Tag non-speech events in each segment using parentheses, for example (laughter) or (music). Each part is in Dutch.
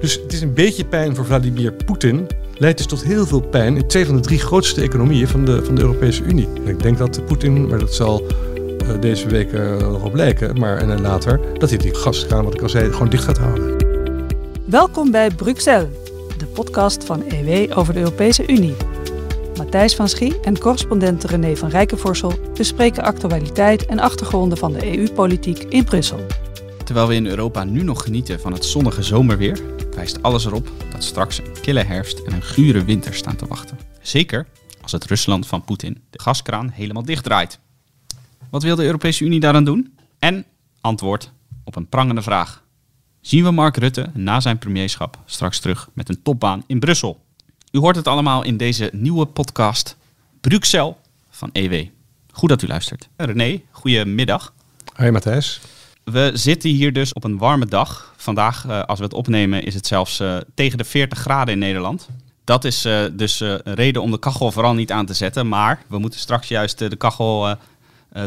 Dus het is een beetje pijn voor Vladimir Poetin. Leidt dus tot heel veel pijn in twee van de drie grootste economieën van de, van de Europese Unie. En ik denk dat Poetin, maar dat zal uh, deze week uh, nog op lijken, maar en later, dat hij die gaskraan, wat ik al zei, gewoon dicht gaat houden. Welkom bij Bruxelles, de podcast van EW over de Europese Unie. Matthijs van Schie en correspondent René van Rijkenvorsel bespreken actualiteit en achtergronden van de EU-politiek in Brussel. Terwijl we in Europa nu nog genieten van het zonnige zomerweer, wijst alles erop dat straks een kille herfst en een gure winter staan te wachten. Zeker als het Rusland van Poetin de gaskraan helemaal dichtdraait. Wat wil de Europese Unie daaraan doen? En antwoord op een prangende vraag. Zien we Mark Rutte na zijn premierschap straks terug met een topbaan in Brussel? U hoort het allemaal in deze nieuwe podcast Bruxelles van EW. Goed dat u luistert. René, goedemiddag. Hoi Matthijs. We zitten hier dus op een warme dag. Vandaag, uh, als we het opnemen, is het zelfs uh, tegen de 40 graden in Nederland. Dat is uh, dus een reden om de kachel vooral niet aan te zetten. Maar we moeten straks juist de kachel.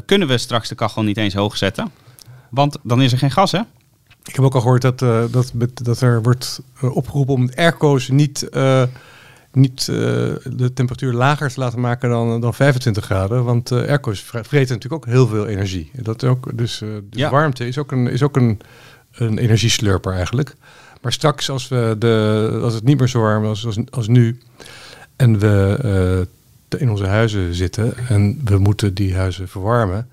kunnen we straks de kachel niet eens hoog zetten? Want dan is er geen gas, hè? Ik heb ook al gehoord dat, dat, dat er wordt opgeroepen om airco's niet niet uh, de temperatuur lager te laten maken dan, dan 25 graden. Want uh, airco's vreten natuurlijk ook heel veel energie. Dat ook, dus uh, de ja. warmte is ook, een, is ook een, een energieslurper eigenlijk. Maar straks als, we de, als het niet meer zo warm is als, als, als nu... en we in onze huizen zitten en we moeten die huizen verwarmen...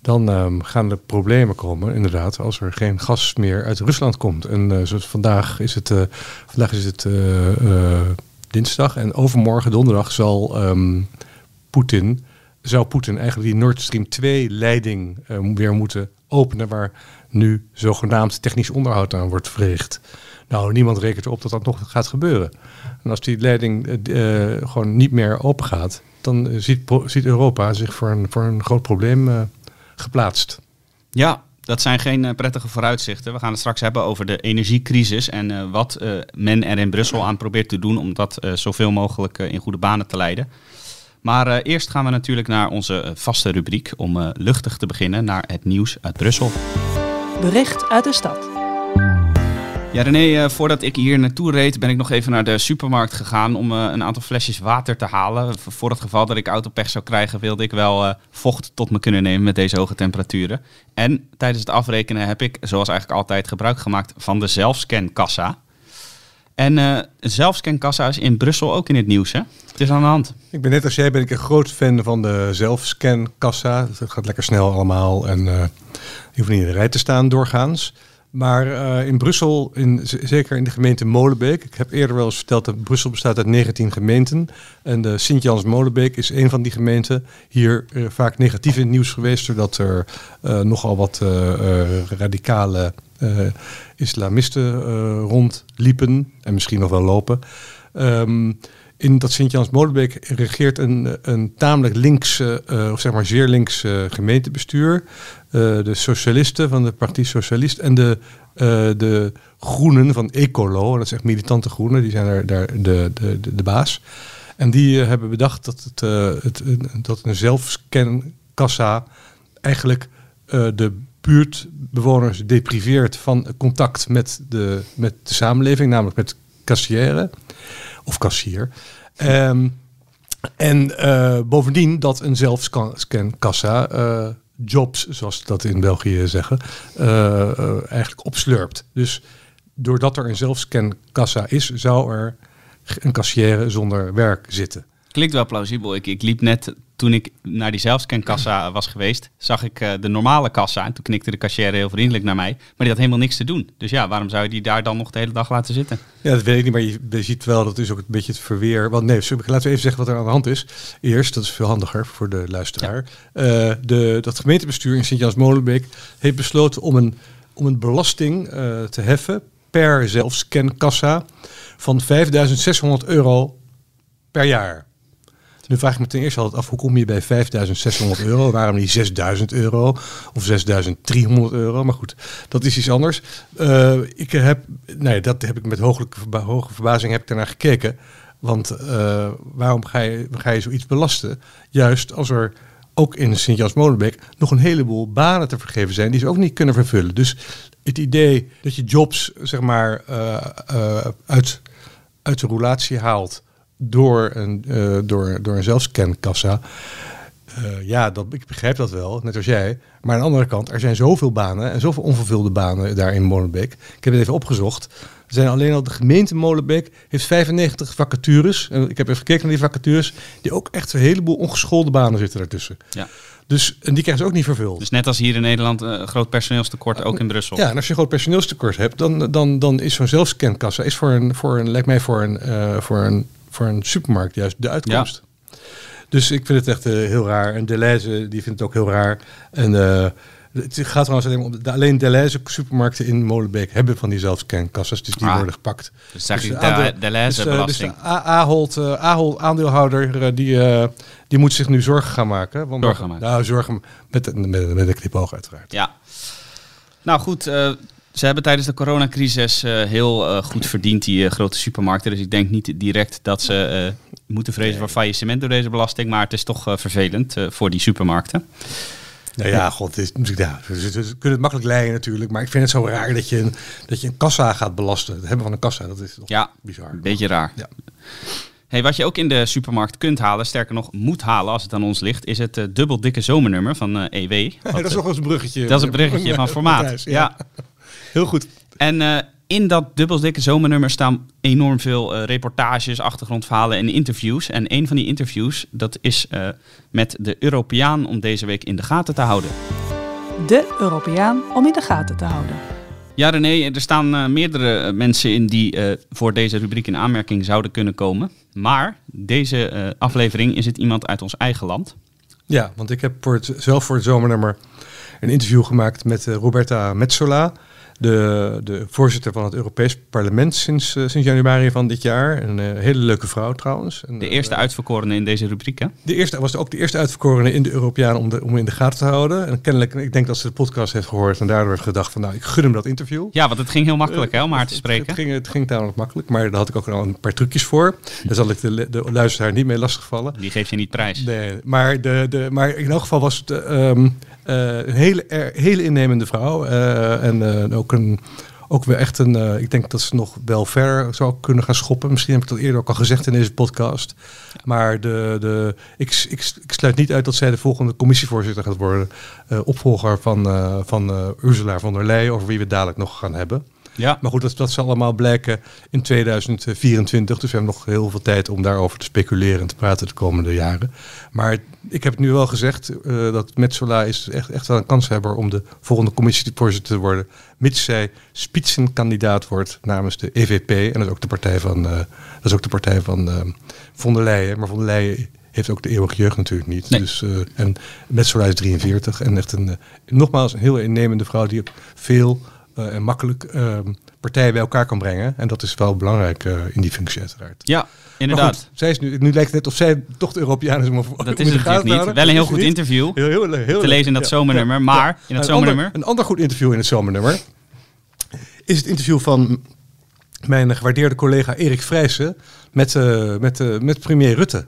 dan um, gaan er problemen komen, inderdaad, als er geen gas meer uit Rusland komt. En zoals vandaag is het, vandaag is het dinsdag. En overmorgen, donderdag, zal um, Poetin, zou Poetin eigenlijk die Nord Stream 2-leiding uh, weer moeten openen, waar nu zogenaamd technisch onderhoud aan wordt verricht. Nou, niemand rekent erop dat dat nog gaat gebeuren. En als die leiding uh, gewoon niet meer open gaat, dan ziet, ziet Europa zich voor een, voor een groot probleem geplaatst. Ja, dat zijn geen uh, prettige vooruitzichten. We gaan het straks hebben over de energiecrisis en uh, wat uh, men er in Brussel aan probeert te doen om dat zoveel mogelijk in goede banen te leiden. Maar eerst gaan we natuurlijk naar onze vaste rubriek om luchtig te beginnen naar het nieuws uit Brussel. Bericht uit de stad. Ja, René, uh, voordat ik hier naartoe reed, ben ik nog even naar de supermarkt gegaan om uh, een aantal flesjes water te halen. Voor het geval dat ik autopech zou krijgen, wilde ik wel uh, vocht tot me kunnen nemen met deze hoge temperaturen. En tijdens het afrekenen heb ik, zoals eigenlijk altijd, gebruik gemaakt van de zelfscankassa. En uh, zelfscankassa is in Brussel ook in het nieuws, hè? Het is aan de hand. Ik ben net als jij ben ik een groot fan van de zelfscankassa. Het gaat lekker snel allemaal en je hoeft niet in de rij te staan doorgaans. Maar uh, in Brussel, in, zeker in de gemeente Molenbeek. Ik heb eerder wel eens verteld dat Brussel bestaat uit 19 gemeenten. En de Sint-Jans-Molenbeek is een van die gemeenten. Hier uh, vaak negatief in het nieuws geweest, doordat er nogal wat radicale islamisten rondliepen. En misschien nog wel lopen. Um, in dat Sint-Jans-Molenbeek regeert een, een tamelijk links, uh, of zeg maar zeer links uh, gemeentebestuur. De socialisten van de Partij Socialist en de, de groenen van Ecolo, dat is militante groenen, die zijn daar, daar de, de, de, de baas. En die hebben bedacht dat, het, het, dat een zelfscankassa eigenlijk de buurtbewoners depriveert van contact met de, met de samenleving, namelijk met kassieren of kassier. Um, en uh, bovendien dat een zelfscankassa uh, jobs, zoals dat in België zeggen, uh, eigenlijk opslurpt. Dus doordat er een zelfscankassa is, zou er een kassière zonder werk zitten. Klinkt wel plausibel. Ik, ik liep net toen ik naar die zelfscankassa was geweest, zag ik uh, de normale kassa. En toen knikte de cashier heel vriendelijk naar mij. Maar die had helemaal niks te doen. Dus ja, waarom zou je die daar dan nog de hele dag laten zitten? Ja, dat weet ik niet. Maar je, ziet wel, dat is ook een beetje het verweer. Want nee, laten we even zeggen wat er aan de hand is. Eerst, dat is veel handiger voor de luisteraar. Ja. Uh, de, dat gemeentebestuur in Sint-Jans-Molenbeek heeft besloten om een, om een belasting uh, te heffen per zelfscankassa van 5600 euro per jaar. Nu vraag ik me ten eerste altijd af, hoe kom je bij 5600 euro? Waarom niet 6000 euro of 6300 euro? Maar goed, dat is iets anders. Uh, ik heb, nee, dat heb ik met hoge verbazing heb ik daarnaar gekeken. Want uh, waarom ga je, ga je zoiets belasten? Juist als er ook in Sint-Jans-Molenbeek nog een heleboel banen te vergeven zijn die ze ook niet kunnen vervullen. Dus het idee dat je jobs zeg maar, uh, uit, uit de roulatie haalt door een, uh, door, door een zelfscankassa. ja, dat, ik begrijp dat wel, net als jij. Maar aan de andere kant, er zijn zoveel banen en zoveel onvervulde banen daar in Molenbeek. Ik heb het even opgezocht. Er zijn alleen al de gemeente Molenbeek heeft 95 vacatures. En ik heb even gekeken naar die vacatures. Die ook echt een heleboel ongeschoolde banen zitten daartussen. Ja. Dus en die krijgen ze ook niet vervuld. Dus net als hier in Nederland een groot personeelstekort, ook in Brussel. Ja, en als je een groot personeelstekort hebt, dan, dan, dan is zo'n zelfscankassa is voor een, voor een, lijkt mij voor een, uh, voor een, voor een supermarkt juist de uitkomst. Ja. Dus ik vind het echt uh, heel raar. En Deleuze die vindt het ook heel raar. En uh, het gaat trouwens alleen om de, alleen Deleuze supermarkten in Molenbeek hebben van die zelfscankassas, dus die Ah. worden gepakt. Dus zeg Dus je de de, aandeel- de Deleuze Dus, eh, dus Ahold, eh, Ahold aandeelhouder, eh, die, eh, die moet zich nu zorgen gaan maken. Want Zorgen maken. Nou, zorgen met, met, met een knipoog uiteraard. Ja. Nou goed, eh, ze hebben tijdens de coronacrisis eh, heel eh, goed verdiend, die eh, grote supermarkten. Dus ik denk niet direct dat ze moeten vrezen voor faillissement door deze belasting. Maar het is toch vervelend voor die supermarkten. Nou ja, god, het is, ja, ze, kunnen het makkelijk leiden natuurlijk. Maar ik vind het zo raar dat je een, dat je een kassa gaat belasten. Het hebben van een kassa, dat is toch Ja, bizar. een beetje raar. Ja. Hey, wat je ook in de supermarkt kunt halen, sterker nog moet halen als het aan ons ligt, is het dubbel dikke zomernummer van EW. Wat, (laughs) dat is nog wel eens een bruggetje. dat is een bruggetje van (laughs) formaat. Ja. Heel goed. En eh, in dat dubbel dikke zomernummer staan enorm veel eh, reportages, achtergrondverhalen en interviews. En een van die interviews, dat is eh, met de Europeaan om deze week in de gaten te houden. De Europeaan om in de gaten te houden. Ja, René, er staan eh, meerdere mensen in die eh, voor deze rubriek in aanmerking zouden kunnen komen. Maar deze eh, aflevering is het iemand uit ons eigen land. Ja, want ik heb voor het, zelf voor het zomernummer een interview gemaakt met Roberta Metsola. De, de voorzitter van het Europees Parlement sinds, eh, sinds januari van dit jaar. Een eh, hele leuke vrouw trouwens. En, De eh, eerste uitverkorene in deze rubriek, hè? De eerste was ook de eerste uitverkorene in de Europeaan om, de, om in de gaten te houden. En kennelijk, ik denk dat ze de podcast heeft gehoord en daardoor heeft gedacht van nou, ik gun hem dat interview. Ja, want het ging heel makkelijk, hè, om haar te Het- spreken. Het ging, het ging tamelijk makkelijk, maar daar had ik ook al een paar trucjes voor. Daar zal ik de, de luisteraar niet mee lastigvallen. Die geeft je niet prijs. Nee, maar, de, de, maar in elk geval was het eh, ehm, eh, een hele, hele innemende vrouw. eh, en eh, ook, een, ook weer echt een. eh, ik denk dat ze nog wel ver zou kunnen gaan schoppen. Misschien heb ik dat eerder ook al gezegd in deze podcast. Maar de, de, ik, ik, ik sluit niet uit dat zij de volgende commissievoorzitter gaat worden. eh, opvolger van, eh, van eh, Ursula von der Leyen, over wie we dadelijk nog gaan hebben. Ja, Maar goed, dat, dat zal allemaal blijken in 2024. Dus we hebben nog heel veel tijd om daarover te speculeren en te praten de komende jaren. Maar ik heb het nu wel gezegd, eh, dat Metsola is echt, echt wel een kanshebber om de volgende commissievoorzitter te worden. Mits zij spitsenkandidaat wordt namens de EVP. En dat is ook de partij van, eh, dat is ook de partij van eh, von der Leyen. Maar von der Leyen heeft ook de eeuwige jeugd natuurlijk niet. Nee. Dus, en Metsola is 43 en echt een, nogmaals, een heel innemende vrouw die ook veel eh, en makkelijk eh, partijen bij elkaar kan brengen. En dat is wel belangrijk eh, in die functie uiteraard. ja inderdaad. goed, zij is nu, nu lijkt het net of zij toch de Europeaan is om, Dat is het natuurlijk niet. houden. Wel een heel goed interview. Heel, heel, heel, te lezen in dat ja, zomernummer, maar ja. in dat Een zomernummer- Ander, een ander goed interview in het zomernummer is het interview van mijn gewaardeerde collega Erik Vrijsen met, eh, met, met premier Rutte.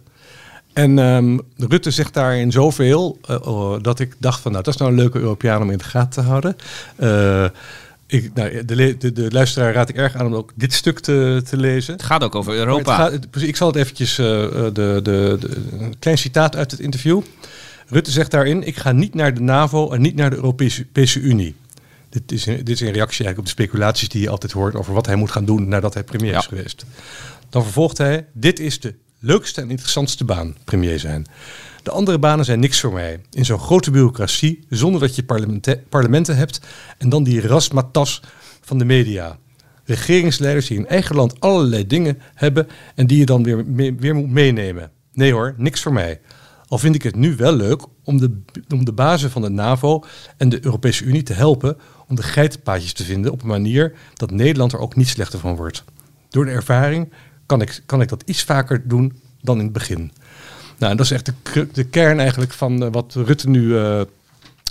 En ehm, Rutte zegt daarin zoveel oh, dat ik dacht van nou, dat is nou een leuke Europeaan om in de gaten te houden. Ik, nou, de, de, de luisteraar raad ik erg aan om ook dit stuk te, te lezen. Het gaat ook over Europa. het gaat- ik zal het eventjes, eh, eh, de, de, de, een klein citaat uit het interview. Rutte zegt daarin, ik ga niet naar de NAVO en niet naar de Europese, Unie. Dit is, dit is een reactie eigenlijk op de speculaties die je altijd hoort over wat hij moet gaan doen nadat hij premier Ja. is geweest. Dan vervolgt hij, dit is de leukste en interessantste baan, premier zijn. De andere banen zijn niks voor mij. In zo'n grote bureaucratie, zonder dat je parlementen hebt en dan die rasmatas van de media. Regeringsleiders die in eigen land allerlei dingen hebben en die je dan weer, weer moet meenemen. Nee hoor, niks voor mij. Al vind ik het nu wel leuk om de, om de bazen van de NAVO en de Europese Unie te helpen om de geitenpaadjes te vinden op een manier dat Nederland er ook niet slechter van wordt. Door de ervaring kan ik, kan ik dat iets vaker doen dan in het begin. Nou, dat is echt de, kern eigenlijk van eh, wat Rutte nu, eh,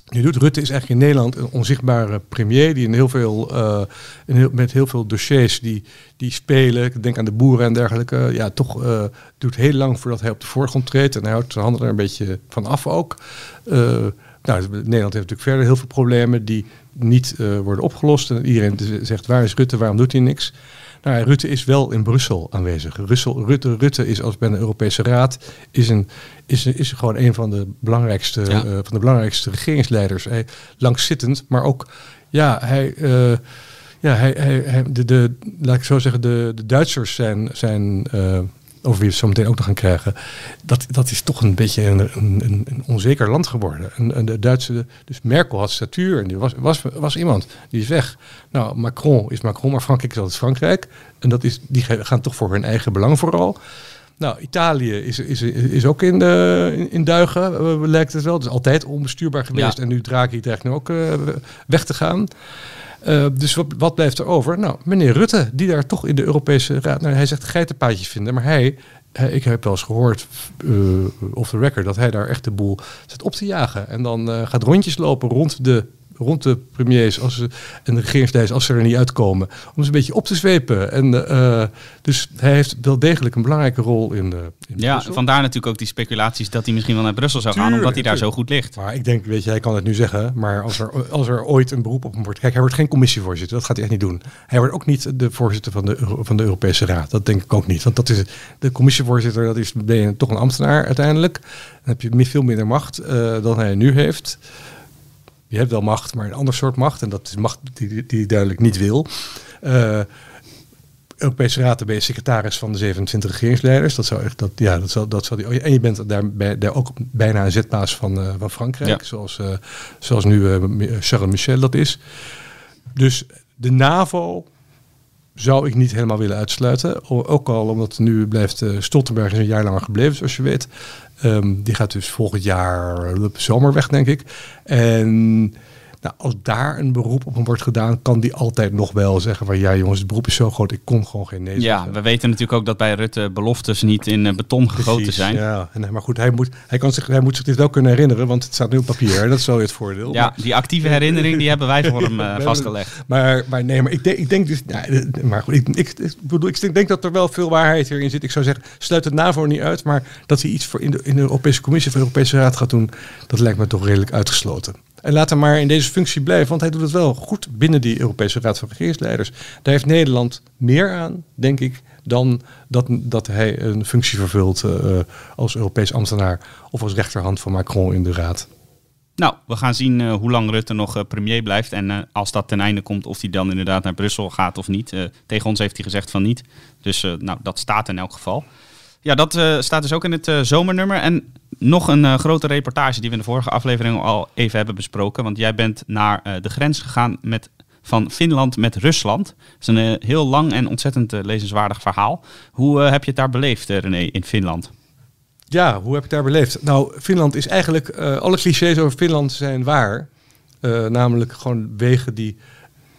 nu doet. Rutte is eigenlijk in Nederland een onzichtbare premier die in heel veel, eh, met heel veel dossiers die, die spelen. Ik denk aan de boeren en dergelijke. Ja, toch duurt heel lang voordat hij op de voorgrond treedt. En hij houdt zijn handen er een beetje van af ook. Nou, Nederland heeft natuurlijk verder heel veel problemen die niet worden opgelost. En iedereen zegt, waar is Rutte, waarom doet hij niks? Nou, Rutte is wel in Brussel aanwezig. Russel, Rutte, Rutte is als bij de Europese Raad is, een, is, is gewoon een van de belangrijkste, van de belangrijkste regeringsleiders. Hij, langzittend, maar ook ja, hij, ja, hij, hij, de, de, laat ik zo zeggen, de, de Duitsers zijn, zijn uh, over wie we zo meteen ook nog gaan krijgen, dat, dat is toch een beetje een, een, een onzeker land geworden. En, de Duitse, dus Merkel had statuur en die was, was, was iemand, die is weg. Nou, Macron is Macron, maar Frankrijk is altijd Frankrijk. En dat is, die gaan toch voor hun eigen belang vooral. Nou, Italië is, is, is ook in, de, in, duigen, uh, lijkt het wel. Het is altijd onbestuurbaar geweest. En nu Draghi dreigt nu ook uh, weg te gaan. Uh, dus wat, wat, blijft er over? Nou, meneer Rutte, die daar toch in de Europese Raad... Nou, hij zegt geitenpaadjes vinden, maar hij... ik heb wel eens gehoord, uh, off the record, dat hij daar echt de boel zit op te jagen. En dan gaat rondjes lopen rond de rond de premiers als ze, en de regeringsleiders als ze er niet uitkomen. Om ze een beetje op te zwepen. En, uh, dus hij heeft wel degelijk een belangrijke rol in, uh, in Ja, Brussel. vandaar natuurlijk ook die speculaties dat hij misschien wel naar Brussel zou gaan, omdat hij daar zo goed ligt. Maar ik denk, weet je, hij kan het nu zeggen, maar als er, als er ooit een beroep op hem wordt... Kijk, hij wordt geen commissievoorzitter, dat gaat hij echt niet doen. Hij wordt ook niet de voorzitter van de, van de Europese Raad. Dat denk ik ook niet. Want dat is, de commissievoorzitter, dat is, ben je toch een ambtenaar uiteindelijk. Dan heb je veel minder macht uh, dan hij nu heeft je hebt wel macht, maar een ander soort macht. En dat is macht die, die duidelijk niet wil. Uh, Europese Raad, ben je secretaris van de 27 regeringsleiders. Dat zou echt, dat, ja, dat zal, dat zal die, en je bent daarbij daar ook bijna een zetbaas van, uh, van Frankrijk, ja. zoals, uh, zoals nu Charles Michel dat is. Dus de NAVO zou ik niet helemaal willen uitsluiten. Ook al omdat nu blijft Stoltenberg is een jaar langer gebleven, zoals je weet. Um, die gaat dus volgend jaar zomer weg, denk ik. En nou, als daar een beroep op hem wordt gedaan, kan die altijd nog wel zeggen van ja jongens, het beroep is zo groot, ik kon gewoon geen nee Ja, we weten natuurlijk ook dat bij Rutte beloftes niet in uh, beton gegoten Precies, zijn. Ja, en, maar goed, hij moet, hij, kan zich, hij moet zich dit wel kunnen herinneren, want het staat nu op papier. dat is wel het voordeel. Ja, die actieve herinnering die hebben wij voor hem (laughs) uh, vastgelegd. Maar, maar nee, maar ik denk, ik denk dus, nou, maar goed, ik, ik, ik, bedoel, ik denk dat er wel veel waarheid hierin zit. Ik zou zeggen, sluit het NAVO niet uit, maar dat hij iets voor in de, in de Europese Commissie of de Europese Raad gaat doen, dat lijkt me toch redelijk uitgesloten. En laat hem maar in deze functie blijven, want hij doet het wel goed binnen die Europese Raad van Regeringsleiders. Daar heeft Nederland meer aan, denk ik, dan dat, dat hij een functie vervult uh, als Europees ambtenaar of als rechterhand van Macron in de Raad. Nou, we gaan zien uh, hoe lang Rutte nog uh, premier blijft. En als dat ten einde komt, of hij dan inderdaad naar Brussel gaat of niet. tegen ons heeft hij gezegd van niet. Dus nou, dat staat in elk geval. Ja, dat staat dus ook in het zomernummer. En nog een uh, grote reportage die we in de vorige aflevering al even hebben besproken. Want jij bent naar uh, de grens gegaan met, van Finland met Rusland. Dat is een uh, heel lang en ontzettend lezenswaardig verhaal. Hoe heb je het daar beleefd, René, in Finland? Ja, hoe heb ik daar beleefd? Nou, Finland is eigenlijk... alle clichés over Finland zijn waar. namelijk gewoon wegen die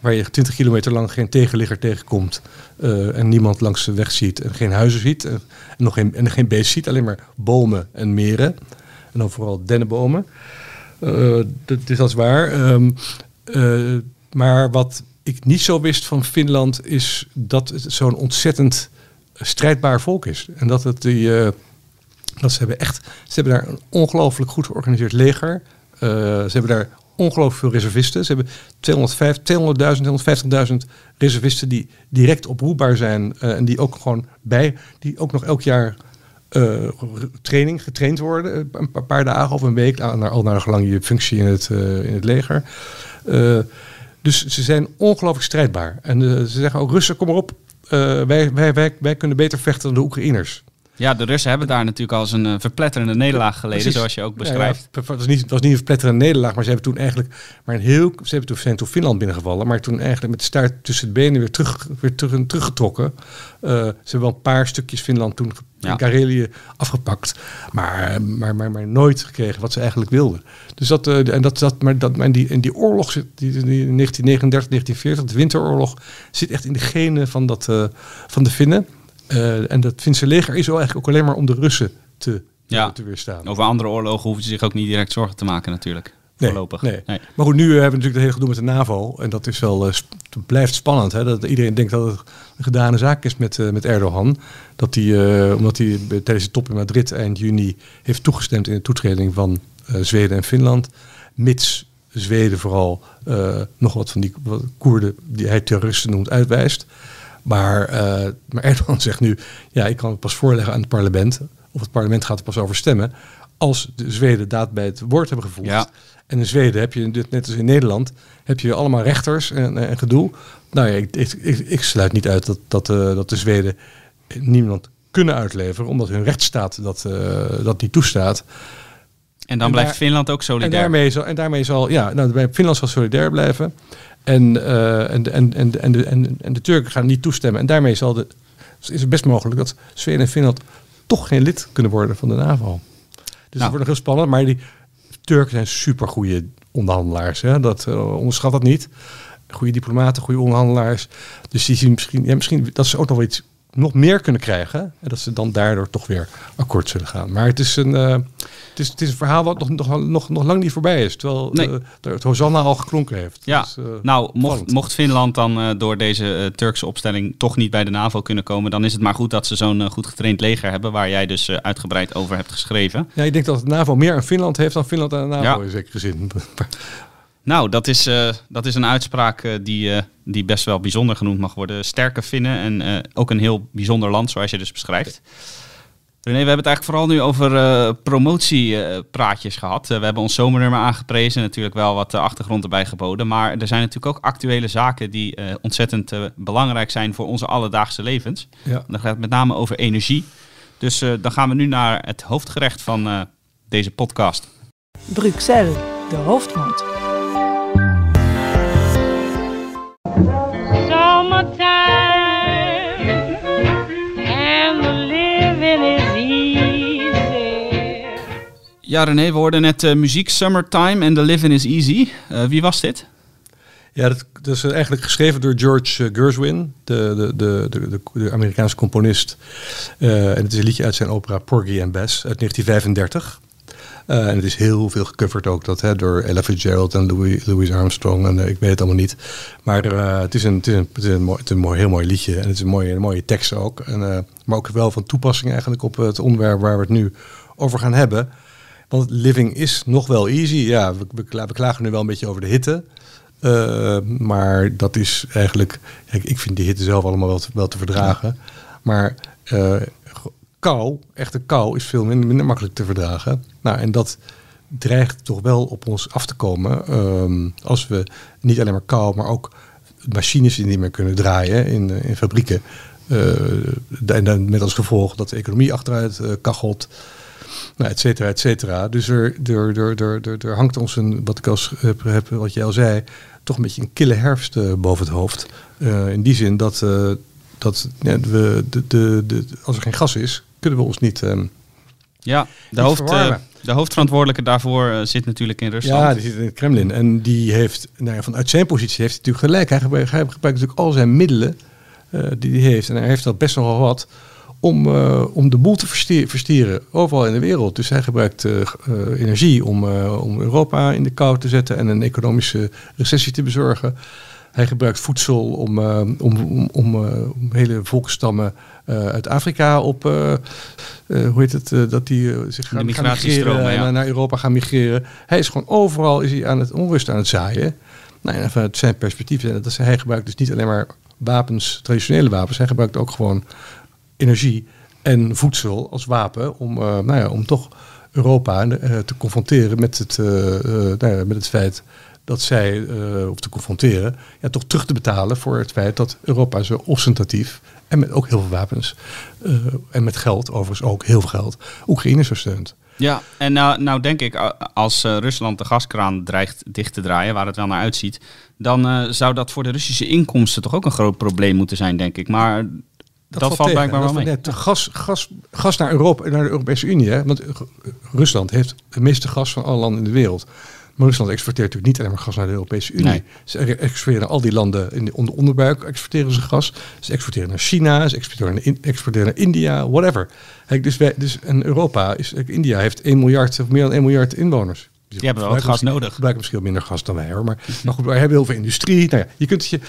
waar je 20 kilometer lang geen tegenligger tegenkomt uh, en niemand langs de weg ziet en geen huizen ziet en, nog geen, en geen beest ziet, alleen maar bomen en meren. En dan vooral dennenbomen. Uh, dat, is waar. Um, uh, maar wat ik niet zo wist van Finland is dat het zo'n ontzettend strijdbaar volk is. En dat het die... dat ze hebben echt... Ze hebben daar een ongelooflijk goed georganiseerd leger. ze hebben daar ongelooflijk veel reservisten. Ze hebben 200.000, 250.000 reservisten die direct oproepbaar zijn uh, en die ook gewoon bij, die ook nog elk jaar uh, training getraind worden, een paar dagen of een week, naar, al naar gelang je functie in het, in het leger. dus ze zijn ongelooflijk strijdbaar. En ze zeggen ook, Russen, kom maar op, wij, wij, wij kunnen beter vechten dan de Oekraïners. Ja, de Russen hebben daar natuurlijk al eens een uh, verpletterende nederlaag geleden, Precies. zoals je ook beschrijft. Ja, ja, het, was niet, het was niet een verpletterende nederlaag, maar ze hebben toen eigenlijk maar een heel. Ze hebben toen, zijn toen Finland binnengevallen, maar toen eigenlijk met de staart tussen de benen weer, terug, weer terug, teruggetrokken. Uh, ze hebben wel een paar stukjes Finland toen ja. in Karelië afgepakt, maar, maar, maar, maar nooit gekregen wat ze eigenlijk wilden. Dus dat, uh, en dat, dat, maar dat, maar die, en die oorlog, die, die 1939, 1940, de winteroorlog, zit echt in de genen van, dat, van de Finnen. Uh, en dat Finse leger is wel eigenlijk ook alleen maar om de Russen te, ja. te weerstaan. Over andere oorlogen hoeven ze zich ook niet direct zorgen te maken natuurlijk. Nee, voorlopig. Nee. nee. Maar goed, nu hebben we natuurlijk het hele gedoe met de NAVO. En dat is wel, uh, sp blijft spannend. Hè? Dat iedereen denkt dat het een gedane zaak is met, uh, met Erdogan. Dat hij, uh, omdat hij tijdens de top in Madrid eind juni heeft toegestemd in de toetreding van Zweden en Finland. mits Zweden vooral nog wat van die wat Koerden die hij terroristen noemt uitwijst. Maar, uh, maar (laughs) Erdogan zegt nu, ja, ik kan het pas voorleggen aan het parlement. Of het parlement gaat er pas over stemmen. Als de Zweden daad bij het woord hebben gevoegd. Ja. En in Zweden heb je, net als in Nederland, heb je allemaal rechters en, en gedoe. Nou ja, ik, ik, ik, sluit niet uit dat, dat, uh, dat de Zweden niemand kunnen uitleveren, omdat hun rechtsstaat dat, uh, dat niet toestaat. En dan blijft Finland ook solidair. En daarmee zal, en daarmee zal ja, nou, Finland zal solidair blijven. En, uh, en, en, en, en, de, en, en de Turken gaan niet toestemmen. En daarmee zal de, is het best mogelijk dat Zweden en Finland toch geen lid kunnen worden van de NAVO. Dus nou. dat wordt nog heel spannend. Maar die Turken zijn super goede onderhandelaars. Hè? Dat uh, onderschat dat niet. Goede diplomaten, goede onderhandelaars. Dus die zien misschien, ja, misschien dat ze ook nog wel iets nog meer kunnen krijgen. En dat ze dan daardoor toch weer akkoord zullen gaan. Maar het is een, uh, het is, het is een verhaal wat nog, nog, nog, nog lang niet voorbij is. Terwijl nee. uh, het Hosanna al geklonken heeft. Ja, dus, uh, nou, mocht, mocht Finland dan door deze Turkse opstelling toch niet bij de NAVO kunnen komen... dan is het maar goed dat ze zo'n goed getraind leger hebben... waar jij dus uitgebreid over hebt geschreven. Ja, ik denk dat de NAVO meer aan Finland heeft dan Finland aan de NAVO ja. in zekere zin. (laughs) Nou, dat is, uh, dat is een uitspraak uh, die, uh, die best wel bijzonder genoemd mag worden. Sterke Finnen en ook een heel bijzonder land, zoals je dus beschrijft. René, we hebben het eigenlijk vooral nu over promotiepraatjes gehad. we hebben ons zomernummer aangeprezen, natuurlijk wel wat achtergrond erbij geboden. Maar er zijn natuurlijk ook actuele zaken die ontzettend belangrijk zijn voor onze alledaagse levens. Ja. Dan gaat het met name over energie. Dus dan gaan we nu naar het hoofdgerecht van deze podcast. Bruxelles, de hoofdmoot. Ja, René, we hoorden net uh, muziek Summertime en The Living is Easy. Uh, wie was dit? Ja, dat, is eigenlijk geschreven door George Gershwin, de, de, de, de, Amerikaanse componist. En het is een liedje uit zijn opera Porgy and Bess uit 1935. Uh, en het is heel veel gecoverd ook dat, hè, door Ella Fitzgerald en Louis, Louis Armstrong. En ik weet het allemaal niet. Maar het is een, het is een, heel mooi liedje. En het is een mooie, mooie tekst ook. En, maar ook wel van toepassing eigenlijk op het onderwerp waar we het nu over gaan hebben. Want living is nog wel easy. Ja, we, klagen nu wel een beetje over de hitte. maar dat is eigenlijk... Kijk, ik vind die hitte zelf allemaal wel te, wel te verdragen. Maar kou, echte kou, is veel minder, makkelijk te verdragen. Nou, en dat dreigt toch wel op ons af te komen. Um, als we niet alleen maar kou, maar ook machines die niet meer kunnen draaien in, in fabrieken. Uh, en dan met als gevolg dat de economie achteruit uh, kachelt. Nou, et cetera, et cetera. Dus er, er, er, er, er, hangt ons een, wat ik al heb, wat jij al zei, toch een beetje een kille herfst uh, boven het hoofd. in die zin dat, dat ja, we, de, de, de, als er geen gas is, kunnen we ons niet. Um, ja, de, hoofd, de hoofdverantwoordelijke daarvoor zit natuurlijk in Rusland. Ja, die zit in het Kremlin. En die heeft, nou ja, vanuit zijn positie heeft hij natuurlijk gelijk. Hij gebruikt, hij gebruikt natuurlijk al zijn middelen die hij heeft. En hij heeft al best nogal wat om, om de boel te verstieren, overal in de wereld. Dus hij gebruikt energie om, om Europa in de kou te zetten en een economische recessie te bezorgen. Hij gebruikt voedsel om, om, om, om, om, hele volkstammen uit Afrika op, hoe heet het, dat die zich gaan, gaan migreren ja. naar Europa gaan migreren. Hij is gewoon overal is hij aan het onrust aan het zaaien. Nou, en vanuit zijn perspectief, dat hij gebruikt dus niet alleen maar wapens, traditionele wapens, hij gebruikt ook gewoon energie en voedsel als wapen om, nou ja, om toch Europa te confronteren met het, nou ja, met het feit dat zij, uh, of te confronteren, ja, toch terug te betalen voor het feit dat Europa zo ostentatief en met ook heel veel wapens en met geld, overigens ook heel veel geld, Oekraïne zo steunt. Ja, en nou, nou denk ik, als Rusland de gaskraan dreigt dicht te draaien, waar het wel naar uitziet, dan zou dat voor de Russische inkomsten toch ook een groot probleem moeten zijn, denk ik. Maar dat, dat valt blijkbaar wel mee. Net, gas, gas, gas naar Europa, naar de Europese Unie, hè? want Rusland heeft het meeste gas van alle landen in de wereld. Maar Rusland exporteert natuurlijk niet alleen maar gas naar de Europese Unie. Nee. Ze exporteren al die landen in de onder onderbuik, exporteren ze gas. Ze exporteren naar China, ze exporteren naar, exporteren naar India, whatever. Dus, wij, dus en Europa, is, India heeft 1 miljard of meer dan 1 miljard inwoners. Die hebben wel gas nodig. Gebruiken misschien minder gas dan wij hoor. Maar, maar goed, wij hebben heel veel industrie. Nou ja, je kunt je,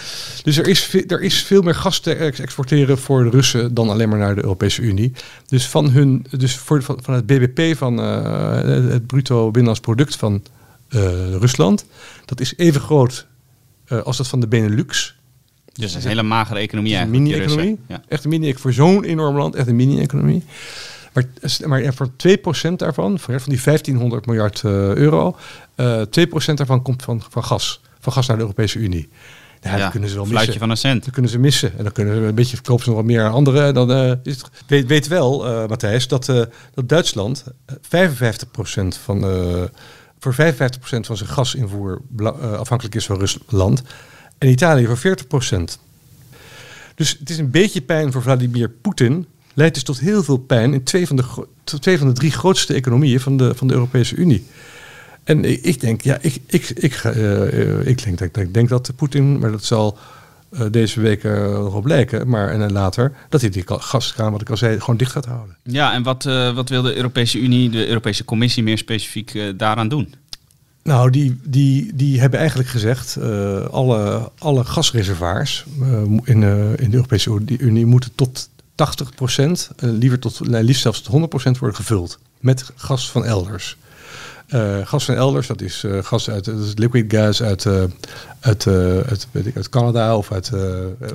dus er is, er is veel meer gas te exporteren voor de Russen dan alleen maar naar de Europese Unie. Dus van hun, dus voor, van, van het BBP van uh, het bruto binnenlands product van eh, Rusland. Dat is even groot eh, als dat van de Benelux. Dus een hele magere economie een eigenlijk. die mini-economie. Ja. Echt een mini voor zo'n enorm land, echt een mini-economie. Maar, maar ja, voor 2% daarvan, van die 1500 miljard eh, euro, eh 2% daarvan komt van, van gas. Van gas naar de Europese Unie. Ja, kunnen ze wel fluitje missen. van een cent. Dat kunnen ze missen. En dan kunnen ze een beetje verkopen ze nog wat meer aan anderen. Dan, eh, is het, weet, weet wel, eh, Matthijs, dat, eh, dat Duitsland eh, 55% van, eh, voor 55% van zijn gasinvoer eh, afhankelijk is van Rusland. En Italië voor 40%. Dus het is een beetje pijn voor Vladimir Poetin. Leidt dus tot heel veel pijn in twee van de, twee van de drie grootste economieën van de, van de Europese Unie. En ik, ik denk, ja, ik, ik, ik, eh, eh, ik denk, dat- ik denk dat Poetin, maar dat zal eh, deze week nog wel blijken, maar en later, dat hij die gaskraan, wat ik al zei, gewoon dicht gaat houden. Ja, en wat, wat wil de Europese Unie, de Europese Commissie meer specifiek daaraan doen? Nou, die, die, die hebben eigenlijk gezegd, alle, alle gasreservoirs in, in de Europese Unie moeten tot 80 procent, liever tot, liefst zelfs tot 100 procent worden gevuld met gas van elders. Eh, gas van elders, dat is eh, gas uit dat is liquid gas uit, eh, uit, eh, uit, weet ik, uit Canada of uit, eh,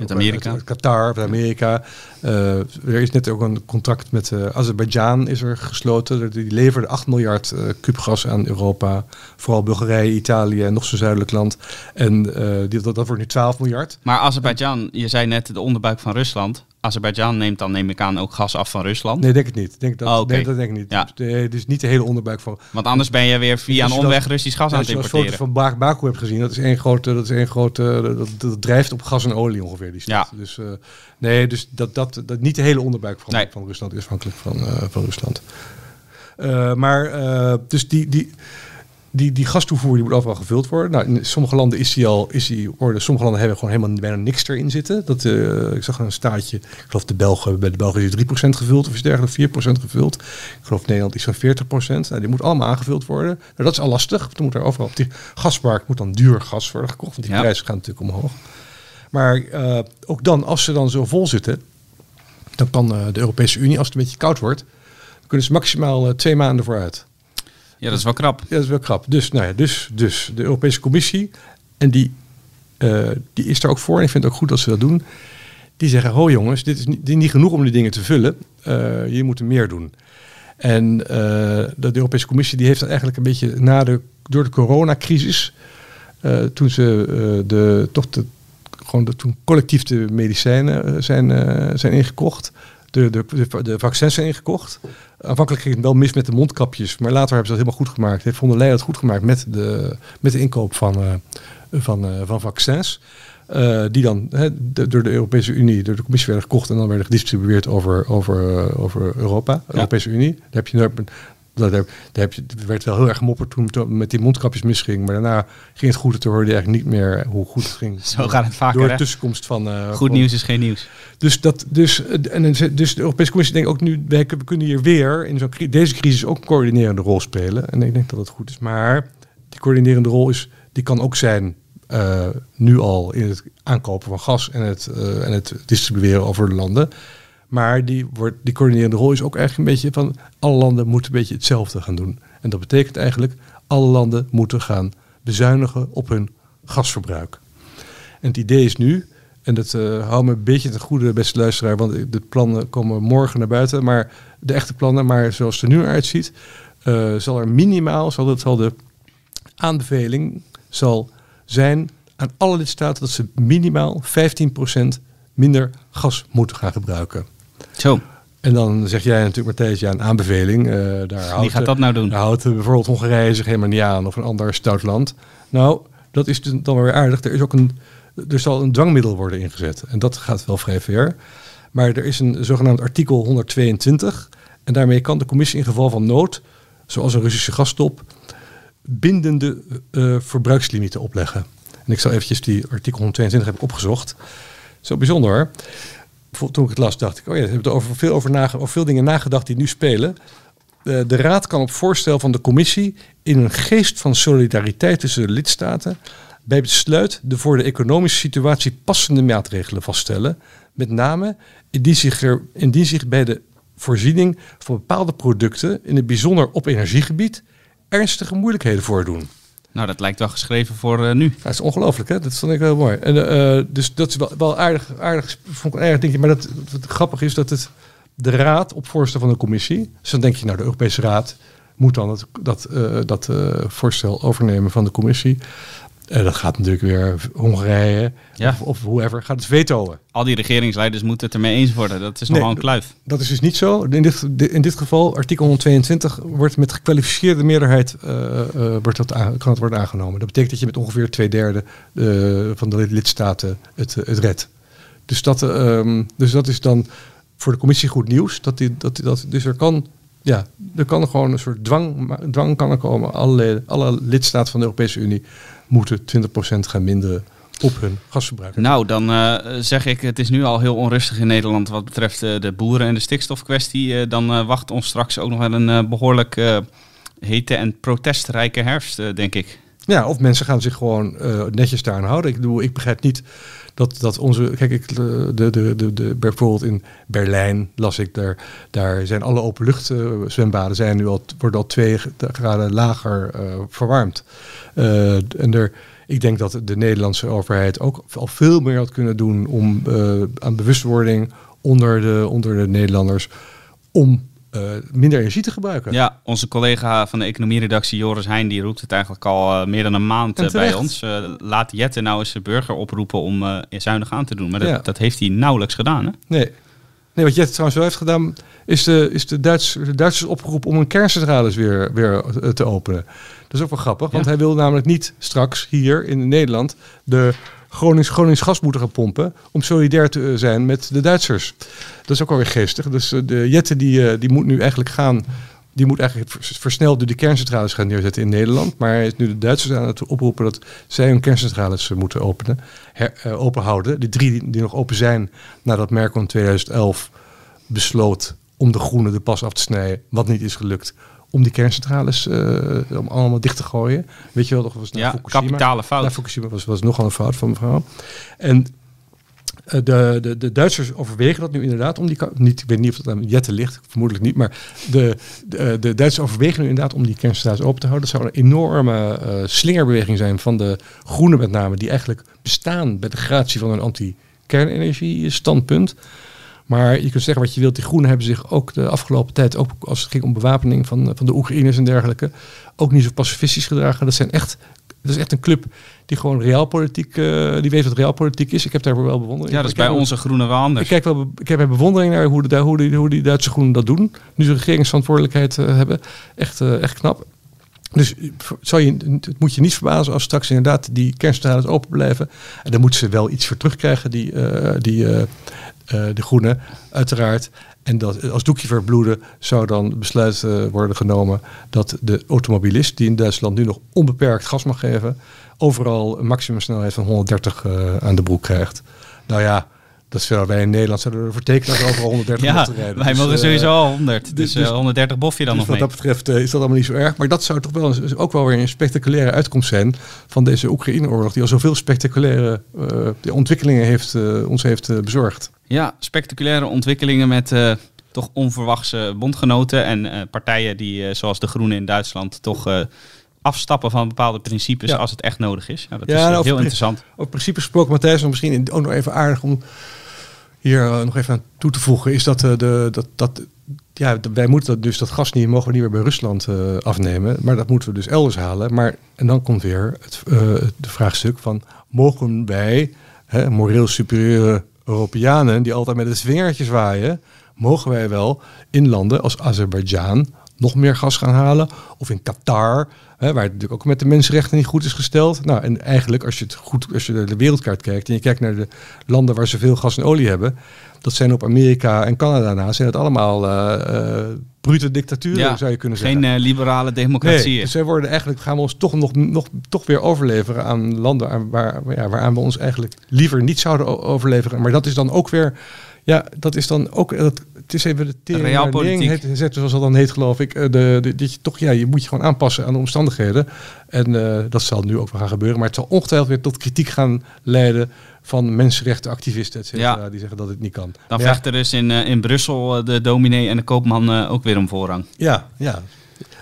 Amerika. uit Qatar of Amerika. Eh, er is net ook een contract met Azerbeidzjan is er gesloten. Die leverde 8 miljard kuub gas aan Europa. Vooral Bulgarije, Italië en nog zo'n zuidelijk land. En die, dat, dat wordt nu 12 miljard. Maar Azerbeidzjan, je zei net de onderbuik van Rusland. Azerbeidzjan neemt dan, neem ik aan, ook gas af van Rusland. Nee, denk het niet. Denk dat, Oh, nee, dat denk ik niet. Ja. Nee, dus niet de hele onderbuik van. Want anders ben je weer via Als een je omweg Russisch gas aan het je als foto's importeren. van Ba- Baku hebt gezien, dat is één grote, dat is één grote, dat, dat drijft op gas en olie ongeveer die stad. Ja. Dus eh, nee, dus dat, dat, dat niet de hele onderbuik van, Nee. van Rusland is afhankelijk van, eh, van Rusland. Eh, maar eh, dus die, die, die, die gastoevoer die moet overal gevuld worden. Nou, in sommige landen is die al, is die orde. Sommige landen hebben gewoon helemaal bijna niks erin zitten. Dat, eh, ik zag een staatje, ik geloof de Belgen, bij de Belgen is het 3% gevuld of is dergelijke 4% gevuld. Ik geloof Nederland is van 40%. Nou, die moet allemaal aangevuld worden. Nou, dat is al lastig. Dan moet er overal op die gasmarkt moet dan duur gas worden gekocht, want die Ja. prijzen gaan natuurlijk omhoog. Maar eh, ook dan, als ze dan zo vol zitten, dan kan eh, de Europese Unie, als het een beetje koud wordt, dan kunnen ze maximaal twee maanden vooruit. Ja, dat is wel krap. Ja, dat is wel krap. Dus, nou ja, dus, dus de Europese Commissie, en die, eh, die is er ook voor, en ik vind het ook goed dat ze dat doen. Die zeggen, ho jongens, dit is niet, dit niet genoeg om die dingen te vullen. Eh je moet er meer doen. En eh, de, de Europese Commissie die heeft dat eigenlijk een beetje na de, door de coronacrisis, toen ze de, toch de, gewoon de, toen collectief de medicijnen zijn, zijn ingekocht, de, de, de, de vaccins zijn ingekocht. Aanvankelijk ging het wel mis met de mondkapjes, maar later hebben ze dat helemaal goed gemaakt. Heeft von der Leyen dat goed gemaakt met de, met de inkoop van, eh, van, eh, van vaccins. Eh, die dan de- door de Europese Unie, door de Commissie werden gekocht en dan werden gedistribueerd over, over, over Europa, de Europese Unie. Daar heb je, daar, daar heb je, er werd wel heel erg gemopperd toen het met die mondkapjes misging, maar daarna ging het goed. en Toen hoorde je eigenlijk niet meer hoe goed het ging. Zo gaat het vaker, Door de tussenkomst van... eh, Goed van- nieuws is geen nieuws. dus, dat, dus, eh, en, dus de Europese Commissie denkt ook nu, we kunnen hier weer in zo'n cri- deze crisis ook een coördinerende rol spelen. En ik denk dat dat goed is. Maar die coördinerende rol is, die kan ook zijn eh, nu al in het aankopen van gas en het, en het distribueren over de landen. Maar die, wordt, die coördinerende rol is ook eigenlijk een beetje van alle landen moeten een beetje hetzelfde gaan doen. En dat betekent eigenlijk alle landen moeten gaan bezuinigen op hun gasverbruik. En het idee is nu, en dat uh, hou me een beetje ten goede, beste luisteraar, want de plannen komen morgen naar buiten, maar de echte plannen, maar zoals het er nu uitziet, uh, zal er minimaal, zal, dat, zal de aanbeveling zal zijn aan alle lidstaten dat ze minimaal 15% minder gas moeten gaan gebruiken. Zo. En dan zeg jij natuurlijk, Matthijs, ja, een aanbeveling. Uh, daar Wie houdt, gaat dat nou doen? Daar houdt bijvoorbeeld Hongarije zich helemaal niet aan of een ander stout land. Nou, dat is dan weer aardig. Er, is ook een, er zal een dwangmiddel worden ingezet. En dat gaat wel vrij ver. Maar er is een zogenaamd artikel 122. En daarmee kan de commissie in geval van nood, zoals een Russische gasstop, bindende uh, verbruikslimieten opleggen. En ik zal eventjes die artikel 122 heb ik opgezocht. Zo bijzonder hoor. Toen ik het las, dacht ik, oh ja, we hebben er over veel, over, over veel dingen nagedacht die nu spelen. De, de Raad kan op voorstel van de Commissie in een geest van solidariteit tussen de lidstaten bij besluit de voor de economische situatie passende maatregelen vaststellen. Met name indien zich bij de voorziening van bepaalde producten, in het bijzonder op energiegebied, ernstige moeilijkheden voordoen. Nou, dat lijkt wel geschreven voor uh, nu. Dat is ongelooflijk, hè? Dat vond ik heel mooi. En, uh, dus dat is wel, wel aardig, aardig, vond ik een aardig dingetje. Maar dat, wat grappig is dat het de raad op voorstel van de commissie. Dus dan denk je, nou, de Europese Raad moet dan dat, dat, dat voorstel overnemen van de commissie. Uh, dat gaat natuurlijk weer Hongarije ja. of, of whoever gaat het vetoen. Al die regeringsleiders moeten het ermee eens worden. Dat is nee, nogal een kluif. Dat is dus niet zo. In dit, in dit geval, artikel 122 wordt met gekwalificeerde meerderheid uh, uh, wordt dat aan, kan het worden aangenomen. Dat betekent dat je met ongeveer twee derde van de lidstaten het, het redt. Dus dat, um, dus dat is dan voor de commissie goed nieuws. Dat die, dat, dat, dus er kan ja, er kan gewoon een soort dwang, dwang kan er komen. Alle, alle lidstaten van de Europese Unie moeten 20% gaan minderen op hun gasverbruik. Nou, dan uh, zeg ik, het is nu al heel onrustig in Nederland wat betreft uh, de boeren en de stikstofkwestie. Uh, dan wacht ons straks ook nog wel een behoorlijk hete en protestrijke herfst, denk ik. Ja, of mensen gaan zich gewoon netjes daaraan houden. Ik bedoel, ik begrijp niet dat, dat onze. Kijk, ik, de, de, de, de, bijvoorbeeld in Berlijn las ik daar. Daar zijn alle openlucht zwembaden zijn nu al, worden al twee graden lager verwarmd. Uh, en er, ik denk dat de Nederlandse overheid ook al veel meer had kunnen doen om uh, aan bewustwording onder de, onder de Nederlanders om uh, minder energie te gebruiken. Ja, onze collega van de economieredactie Joris Heijn die roept het eigenlijk al uh, meer dan een maand uh, bij ons. laat Jette nou eens de burger oproepen om zuinig aan te doen. Maar dat, ja. dat heeft hij nauwelijks gedaan. Hè? Nee. Nee, wat Jette trouwens wel heeft gedaan, is de, is de, Duits, de Duitsers opgeroepen om een kerncentrales weer, weer te openen. Dat is ook wel grappig, want hij wil namelijk niet straks hier in Nederland de Gronings, Gronings gas moeten gaan pompen om solidair te zijn met de Duitsers. Dat is ook alweer geestig. Dus eh, de Jette die, eh, die moet nu eigenlijk gaan die moet eigenlijk versneld de kerncentrales gaan neerzetten in Nederland. Maar hij is nu de Duitsers aan het oproepen dat zij hun kerncentrales moeten openen, her, uh, openhouden. De drie die, nog open zijn nadat Merkel in 2011 besloot om de groene de pas af te snijden, wat niet is gelukt om die kerncentrales uh, om allemaal dicht te gooien. Weet je wel, dat was ja, Fukushima. kapitale fout. Ja, Fukushima was, was nogal een fout van mevrouw. En de, de, de Duitsers overwegen dat nu inderdaad om die niet, ik weet niet of dat aan Jetten ligt, vermoedelijk niet, maar de, de, eh, de Duitsers overwegen nu inderdaad om die kerncentrales open te houden. Dat zou een enorme uh, slingerbeweging zijn van de groenen met name, die eigenlijk bestaan bij de gratie van een anti-kernenergie standpunt. Maar je kunt zeggen wat je wilt. Die groenen hebben zich ook de afgelopen tijd, ook als het ging om bewapening van, van de Oekraïners en dergelijke, ook niet zo pacifistisch gedragen. Dat, zijn echt, dat is echt een club die gewoon realpolitiek, uh, die weet wat realpolitiek is. Ik heb daar wel bewondering Ja, dat is bij onze groenen wel anders. Ik, kijk wel, ik heb bewondering naar hoe, de, hoe, de, hoe die Duitse groenen dat doen. Nu ze regeringsverantwoordelijkheid uh, hebben. Echt, uh, echt knap. Dus zou je, het moet je niet verbazen als straks inderdaad die kerncentrales open blijven. En dan moeten ze wel iets voor terugkrijgen, die, die, de groenen, uiteraard. En dat als doekje verbloeden zou dan besluit worden genomen dat de automobilist, die in Duitsland nu nog onbeperkt gas mag geven, overal een maximumsnelheid van 130 aan de broek krijgt. Nou ja, dat zullen wij in Nederland zouden ervoor tekenen dat we overal 130 ja, moeten rijden. wij dus, mogen sowieso al 100. Dus, dus 130 bof je dan dus nog wat mee. dat betreft uh, is dat allemaal niet zo erg. Maar dat zou toch wel een, ook wel weer een spectaculaire uitkomst zijn van deze Oekraïne-oorlog. Die al zoveel spectaculaire uh, ontwikkelingen heeft, ons heeft bezorgd. Ja, spectaculaire ontwikkelingen met toch onverwachte bondgenoten en partijen die, zoals de Groenen in Duitsland, toch afstappen van bepaalde principes ja. als het echt nodig is. Ja, dat ja, is nou, heel interessant. Over principes gesproken, Matthijs, misschien ook nog even aardig om hier nog even aan toe te voegen, is dat, de, dat, dat ja, wij moeten dat dus dat gas niet, mogen we niet meer bij Rusland uh, afnemen, maar dat moeten we dus elders halen. Maar, en dan komt weer het de vraagstuk van, mogen wij, hè, moreel superieure Europeanen, die altijd met het vingertje zwaaien, mogen wij wel in landen als Azerbeidzjan nog meer gas gaan halen, of in Qatar, Hè, waar het natuurlijk ook met de mensenrechten niet goed is gesteld. Nou, en eigenlijk als je het goed, als je de wereldkaart kijkt en je kijkt naar de landen waar ze veel gas en olie hebben, dat zijn op Amerika en Canada na, zijn het allemaal uh, uh, brute dictaturen, ja, zou je kunnen zeggen. Geen uh, liberale democratie. Nee, dus zij worden eigenlijk, gaan we ons toch nog, nog toch weer overleveren aan landen waar, ja, waaraan we ons eigenlijk liever niet zouden overleveren. Maar dat is dan ook weer, ja, dat is dan ook, dat, het is even de tering realpolitiek. Zet, zoals dat dan heet, geloof ik. De, de, dat je toch, ja, je moet je gewoon aanpassen aan de omstandigheden. En uh, dat zal nu ook wel gaan gebeuren. Maar het zal ongetwijfeld weer tot kritiek gaan leiden van mensenrechtenactivisten, et cetera, ja. die zeggen dat het niet kan. Dan vechten dus in, uh, in Brussel de dominee en de koopman uh, ook weer om voorrang. Ja, ja.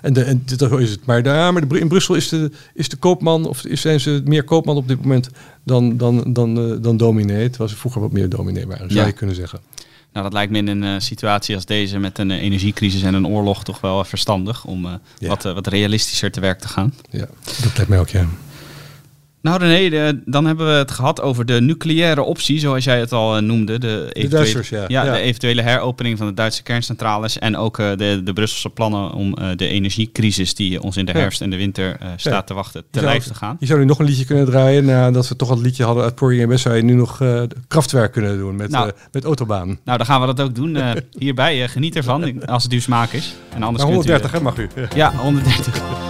En, de, en zo is het. Maar, daar, maar de, in Brussel is de, is de koopman, of zijn ze meer koopman op dit moment dan, dan, dan, eh, dan dominee. Het was vroeger wat meer dominee, waren, zou Ja. je kunnen zeggen. Nou, dat lijkt me in een eh, situatie als deze met een eh, energiecrisis en een oorlog toch wel verstandig om Ja. wat, wat realistischer te werk te gaan. Ja, dat lijkt mij ook, ja. Nou René, de- dan hebben we het gehad over de nucleaire optie, zoals jij het al eh, noemde. De, Duitsers, ja. Ja, Ja. de eventuele heropening van de Duitse kerncentrales en ook eh, de, de Brusselse plannen om eh, de energiecrisis die ons in de herfst en de winter staat te wachten, te lijf te gaan. Je zou nu nog een liedje kunnen draaien. Nadat we toch al het liedje hadden uit Porgy en zou je nu nog krachtwerk kunnen doen met, Nou. met Autobaan. Nou, dan gaan we dat ook doen (laughs) hierbij. geniet ervan, (laughs) als het uw smaak is. En anders Maar kunt u, 130 hè, mag u. ja, 130. (laughs)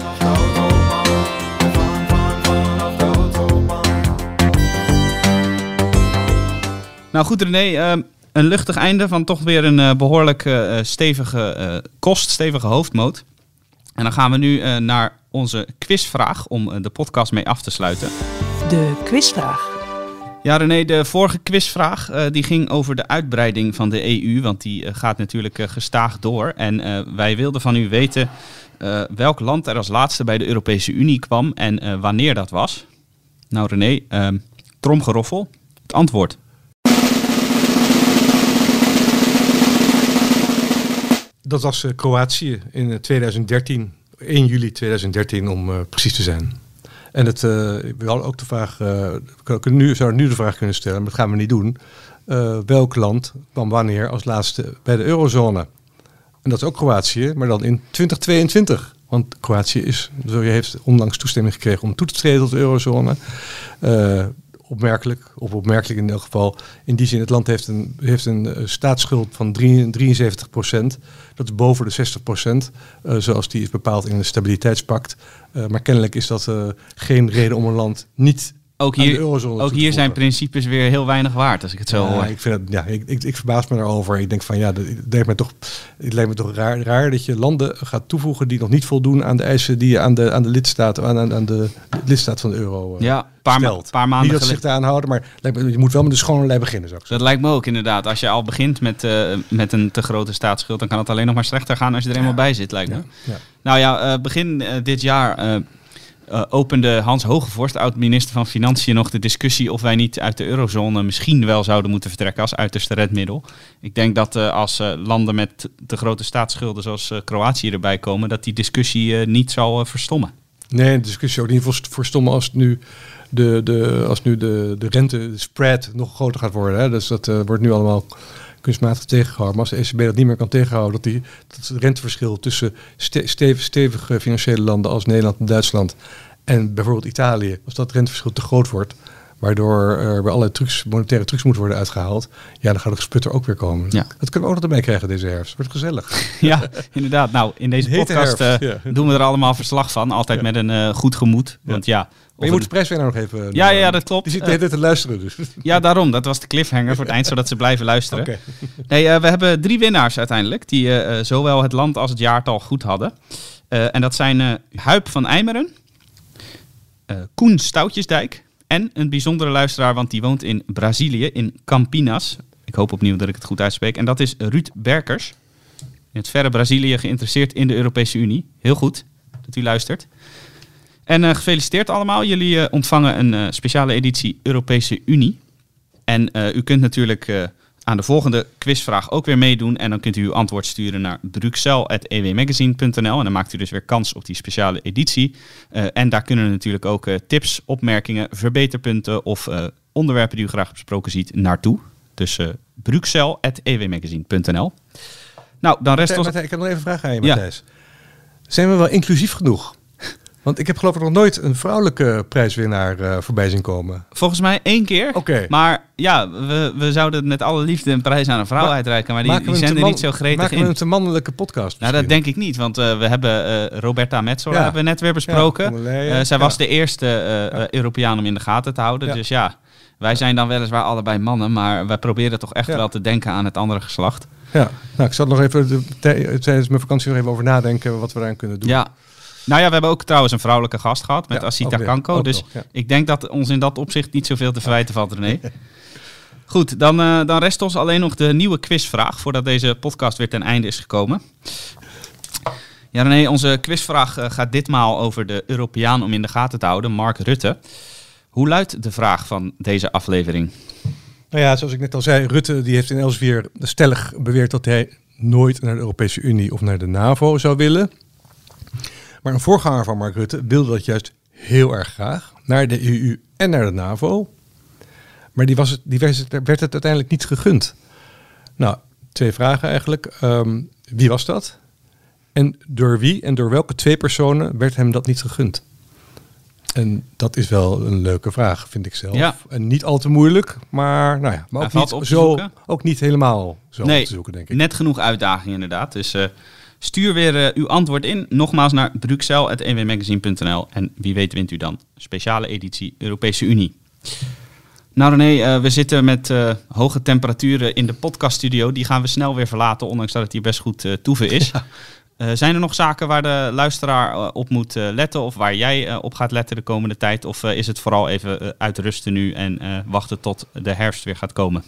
Nou goed René, eh, een luchtig einde van toch weer een eh, behoorlijk eh, stevige eh, kost, stevige hoofdmoot. En dan gaan we nu naar onze quizvraag om de podcast mee af te sluiten. De quizvraag. Ja, René, de vorige quizvraag die ging over de uitbreiding van de EU, want die gaat natuurlijk eh, gestaag door. En wij wilden van u weten welk land er als laatste bij de Europese Unie kwam en wanneer dat was. Nou, René, tromgeroffel. Het antwoord. Dat was eh, Kroatië in eh, 2013, 1 juli 2013 om eh, precies te zijn. En het, eh, we hadden ook de vraag, eh, we kunnen nu, zouden nu de vraag kunnen stellen, maar dat gaan we niet doen. Eh, welk land kwam wanneer als laatste bij de eurozone? En dat is ook Kroatië, maar dan in 2022. Want Kroatië is, zo heeft onlangs toestemming gekregen om toe te treden tot de eurozone. Eh, opmerkelijk, of opmerkelijk in elk geval. In die zin, het land heeft een, heeft een eh, staatsschuld van 73 procent. Dat is boven de 60 procent, eh, zoals die is bepaald in het stabiliteitspact. Eh, maar kennelijk is dat geen reden om een land niet Ook hier, ook zijn principes weer heel weinig waard, als ik het zo Ja, hoor. ik, vind het, ja, ik, ik, ik verbaas me daarover. Ik denk van ja, het lijkt me toch, het lijkt me toch raar, raar dat je landen gaat toevoegen die nog niet voldoen aan de eisen die je aan de, aan de lidstaat, aan, aan, aan de, lidstaat van de euro eh, Ja, paar, ma- stelt. paar maanden Niet dat zich daaraan houden, maar me, je moet wel met de schone lei beginnen, zou ik Dat lijkt me ook inderdaad. Als je al begint met, eh, met een te grote staatsschuld, dan kan het alleen nog maar slechter gaan als je er eenmaal bij zit, lijkt me. Ja. Nou ja, eh, begin dit jaar eh, opende Hans Hogevorst, oud-minister van Financiën, nog de discussie of wij niet uit de eurozone misschien wel zouden moeten vertrekken als uiterste redmiddel. Ik denk dat eh, als eh, landen met te grote staatsschulden zoals Kroatië erbij komen, dat die discussie niet zal verstommen. Nee, de discussie ook niet voor, voor stommen als nu de, de, als nu de, de rente de spread nog groter gaat worden. Hè. Dus dat wordt nu allemaal kunstmatig tegengehouden. Maar als de ECB dat niet meer kan tegenhouden, dat, die, dat het renteverschil tussen ste- stevig, stevige financiële landen als Nederland en Duitsland en bijvoorbeeld Italië, als dat renteverschil te groot wordt, waardoor er bij allerlei trucs, monetaire trucs moeten worden uitgehaald, ja, dan gaat het gesputter ook weer komen. Ja. Dat kunnen we ook nog erbij krijgen deze herfst. Wordt gezellig. (laughs) ja, inderdaad. Nou, in deze Hete podcast herfst, eh, ja. doen we er allemaal verslag van. Altijd met een eh, goed gemoed. Want ja, Maar je moet de prijswinnaar nog even... ja, ja, ja, dat klopt. Die zit de hele tijd te luisteren dus. (laughs) ja, daarom. Dat was de cliffhanger voor het eind, zodat ze blijven luisteren. (laughs) Nee, eh, we hebben drie winnaars uiteindelijk, die eh, eh, zowel het land als het jaartal goed hadden. Eh, en dat zijn Huip van Eimeren, eh, Koen Stoutjesdijk en een bijzondere luisteraar, want die woont in Brazilië, in Campinas. Ik hoop opnieuw dat ik het goed uitspreek. En dat is Ruud Berkers. In het verre Brazilië geïnteresseerd in de Europese Unie. Heel goed dat u luistert. En eh, gefeliciteerd allemaal. Jullie eh, ontvangen een eh, speciale editie Europese Unie. En u kunt natuurlijk aan de volgende quizvraag ook weer meedoen. En dan kunt u uw antwoord sturen naar bruxelles.ewmagazine.nl. En dan maakt u dus weer kans op die speciale editie. En daar kunnen natuurlijk ook tips, opmerkingen, verbeterpunten of onderwerpen die u graag besproken ziet naartoe. Dus eh bruxelles.ewmagazine.nl. Nou, dan rest ons... Ik heb nog even een vraag aan je, Ja. Matthijs. Zijn we wel inclusief genoeg? Want ik heb geloof ik nog nooit een vrouwelijke prijswinnaar eh, voorbij zien komen. Volgens mij één keer. Oké. Maar ja, we, we zouden met alle liefde een prijs aan een vrouw uitreiken. Maar die, Maken die zijn er niet zo gretig Maken in. we een te mannelijke podcast Nou, dat denk ik niet, want eh, we hebben eh, Roberta Metsola Ja. hebben we net weer besproken. Ja, zij was de eerste. Europeaan om in de gaten te houden. Dus ja, wij zijn dan weliswaar allebei mannen, maar wij proberen toch echt wel te denken aan het andere geslacht. Ja, nou, ik zat nog even de- tij- tijdens mijn vakantie nog even over nadenken wat we daaraan kunnen doen. Ja. Nou ja, we hebben ook trouwens een vrouwelijke gast gehad met Ja, Asita. Kanko. Dus nog, ja. ik denk dat ons in dat opzicht niet zoveel te verwijten valt, René. (laughs) Goed, dan, eh, dan rest ons alleen nog de nieuwe quizvraag voordat deze podcast weer ten einde is gekomen. Ja, René, onze quizvraag eh, gaat ditmaal over de Europeaan om in de gaten te houden, Mark Rutte. Hoe luidt de vraag van deze aflevering? Nou ja, zoals ik net al zei, Rutte die heeft in Elsevier stellig beweerd dat hij nooit naar de Europese Unie of naar de NAVO zou willen. Maar een voorganger van Mark Rutte wilde dat juist heel erg graag, naar de EU en naar de NAVO. Maar die, was het, die werd, het, werd het uiteindelijk niet gegund. Nou, twee vragen eigenlijk. Ehm, wie was dat? En door wie en door welke twee personen werd hem dat niet gegund? En dat is wel een leuke vraag, vind ik zelf. Ja. En niet al te moeilijk, maar, nou ja, maar ook, niet, zo, ook niet helemaal zo Nee, te zoeken, denk ik. Net genoeg uitdaging inderdaad. Dus eh, stuur weer eh, uw antwoord in. Nogmaals naar bruxelles.ewmagazine.nl. En wie weet wint u dan. Speciale editie Europese Unie. Nou René, eh, we zitten met eh, hoge temperaturen in de podcaststudio. Die gaan we snel weer verlaten, ondanks dat het hier best goed toeven is. (laughs) Zijn er nog zaken waar de luisteraar op moet letten? Of waar jij op gaat letten de komende tijd? Of is het vooral even uitrusten nu en wachten tot de herfst weer gaat komen?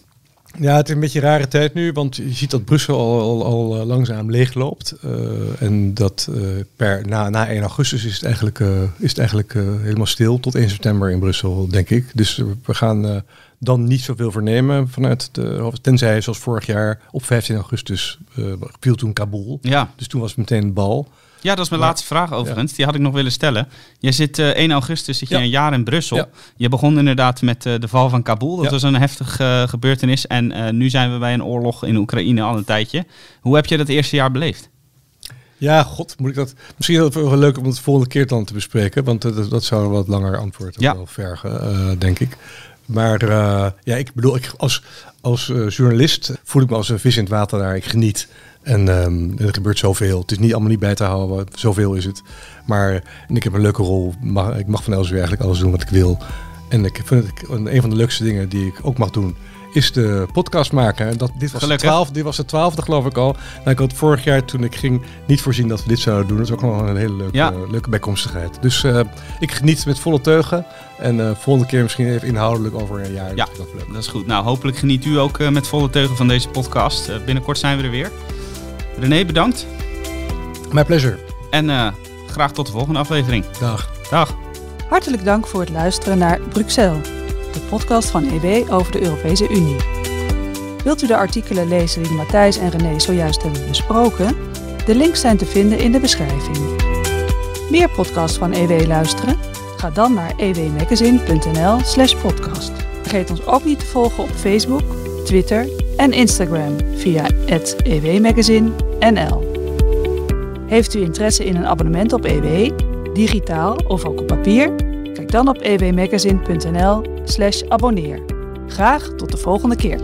Ja, het is een beetje een rare tijd nu, want je ziet dat Brussel al, al, al eh, langzaam leegloopt. Eh, en dat eh, per, na, na 1 augustus is het eigenlijk, is het eigenlijk helemaal stil tot 1 september in Brussel, denk ik. Dus we gaan dan niet zoveel vernemen vanuit de Tenzij, zoals vorig jaar, op 15 augustus viel toen Kabul. Ja, Dus toen was het meteen een bal. Ja, dat is mijn Maar- laatste vraag overigens. Die had ik nog willen stellen. Je zit eh 1 augustus, zit je Ja. een jaar in Brussel. Ja. Je begon inderdaad met eh, de val van Kabul. Dat was een heftige eh, gebeurtenis. En nu zijn we bij een oorlog in Oekraïne al een tijdje. Hoe heb je dat eerste jaar beleefd? Ja, god, moet ik dat. Misschien is het wel leuk om het volgende keer dan te bespreken, want dat, dat zou een wat langer antwoord wel vergen, denk ik. Maar ja, ik bedoel, ik, als, als journalist voel ik me als een vis in het water daar. Ik geniet. En ehm, er gebeurt zoveel. Het is niet allemaal niet bij te houden. Zoveel is het. Maar en ik heb een leuke rol. Mag, ik mag van Elsevier eigenlijk alles doen wat ik wil. En ik vind het een van de leukste dingen die ik ook mag doen, is de podcast maken. En dat, dit, was de Gelukkig. twaalfde, dit was de twaalfde, geloof ik al. Nou, ik had vorig jaar, toen ik ging, niet voorzien dat we dit zouden doen. Dat is ook nog een hele leuke, Ja. leuke bijkomstigheid. Dus eh, ik geniet met volle teugen. En eh, volgende keer misschien even inhoudelijk over een jaar. Ja. Dat. Dat is goed. Nou, hopelijk geniet u ook eh, met volle teugen van deze podcast. Binnenkort zijn we er weer. René, bedankt. My pleasure. En eh, graag tot de volgende aflevering. Dag. Dag. Hartelijk dank voor het luisteren naar Bruxelles, de podcast van EW over de Europese Unie. Wilt u de artikelen lezen die Matthijs en René zojuist hebben besproken? De links zijn te vinden in de beschrijving. Meer podcasts van EW luisteren? Ga dan naar ewmagazine.nl/slash podcast. Vergeet ons ook niet te volgen op Facebook, Twitter en Instagram via het ewmagazine.nl. Heeft u interesse in een abonnement op EW, digitaal of ook op papier? Kijk dan op ewmagazine.nl slash abonneer. Graag tot de volgende keer.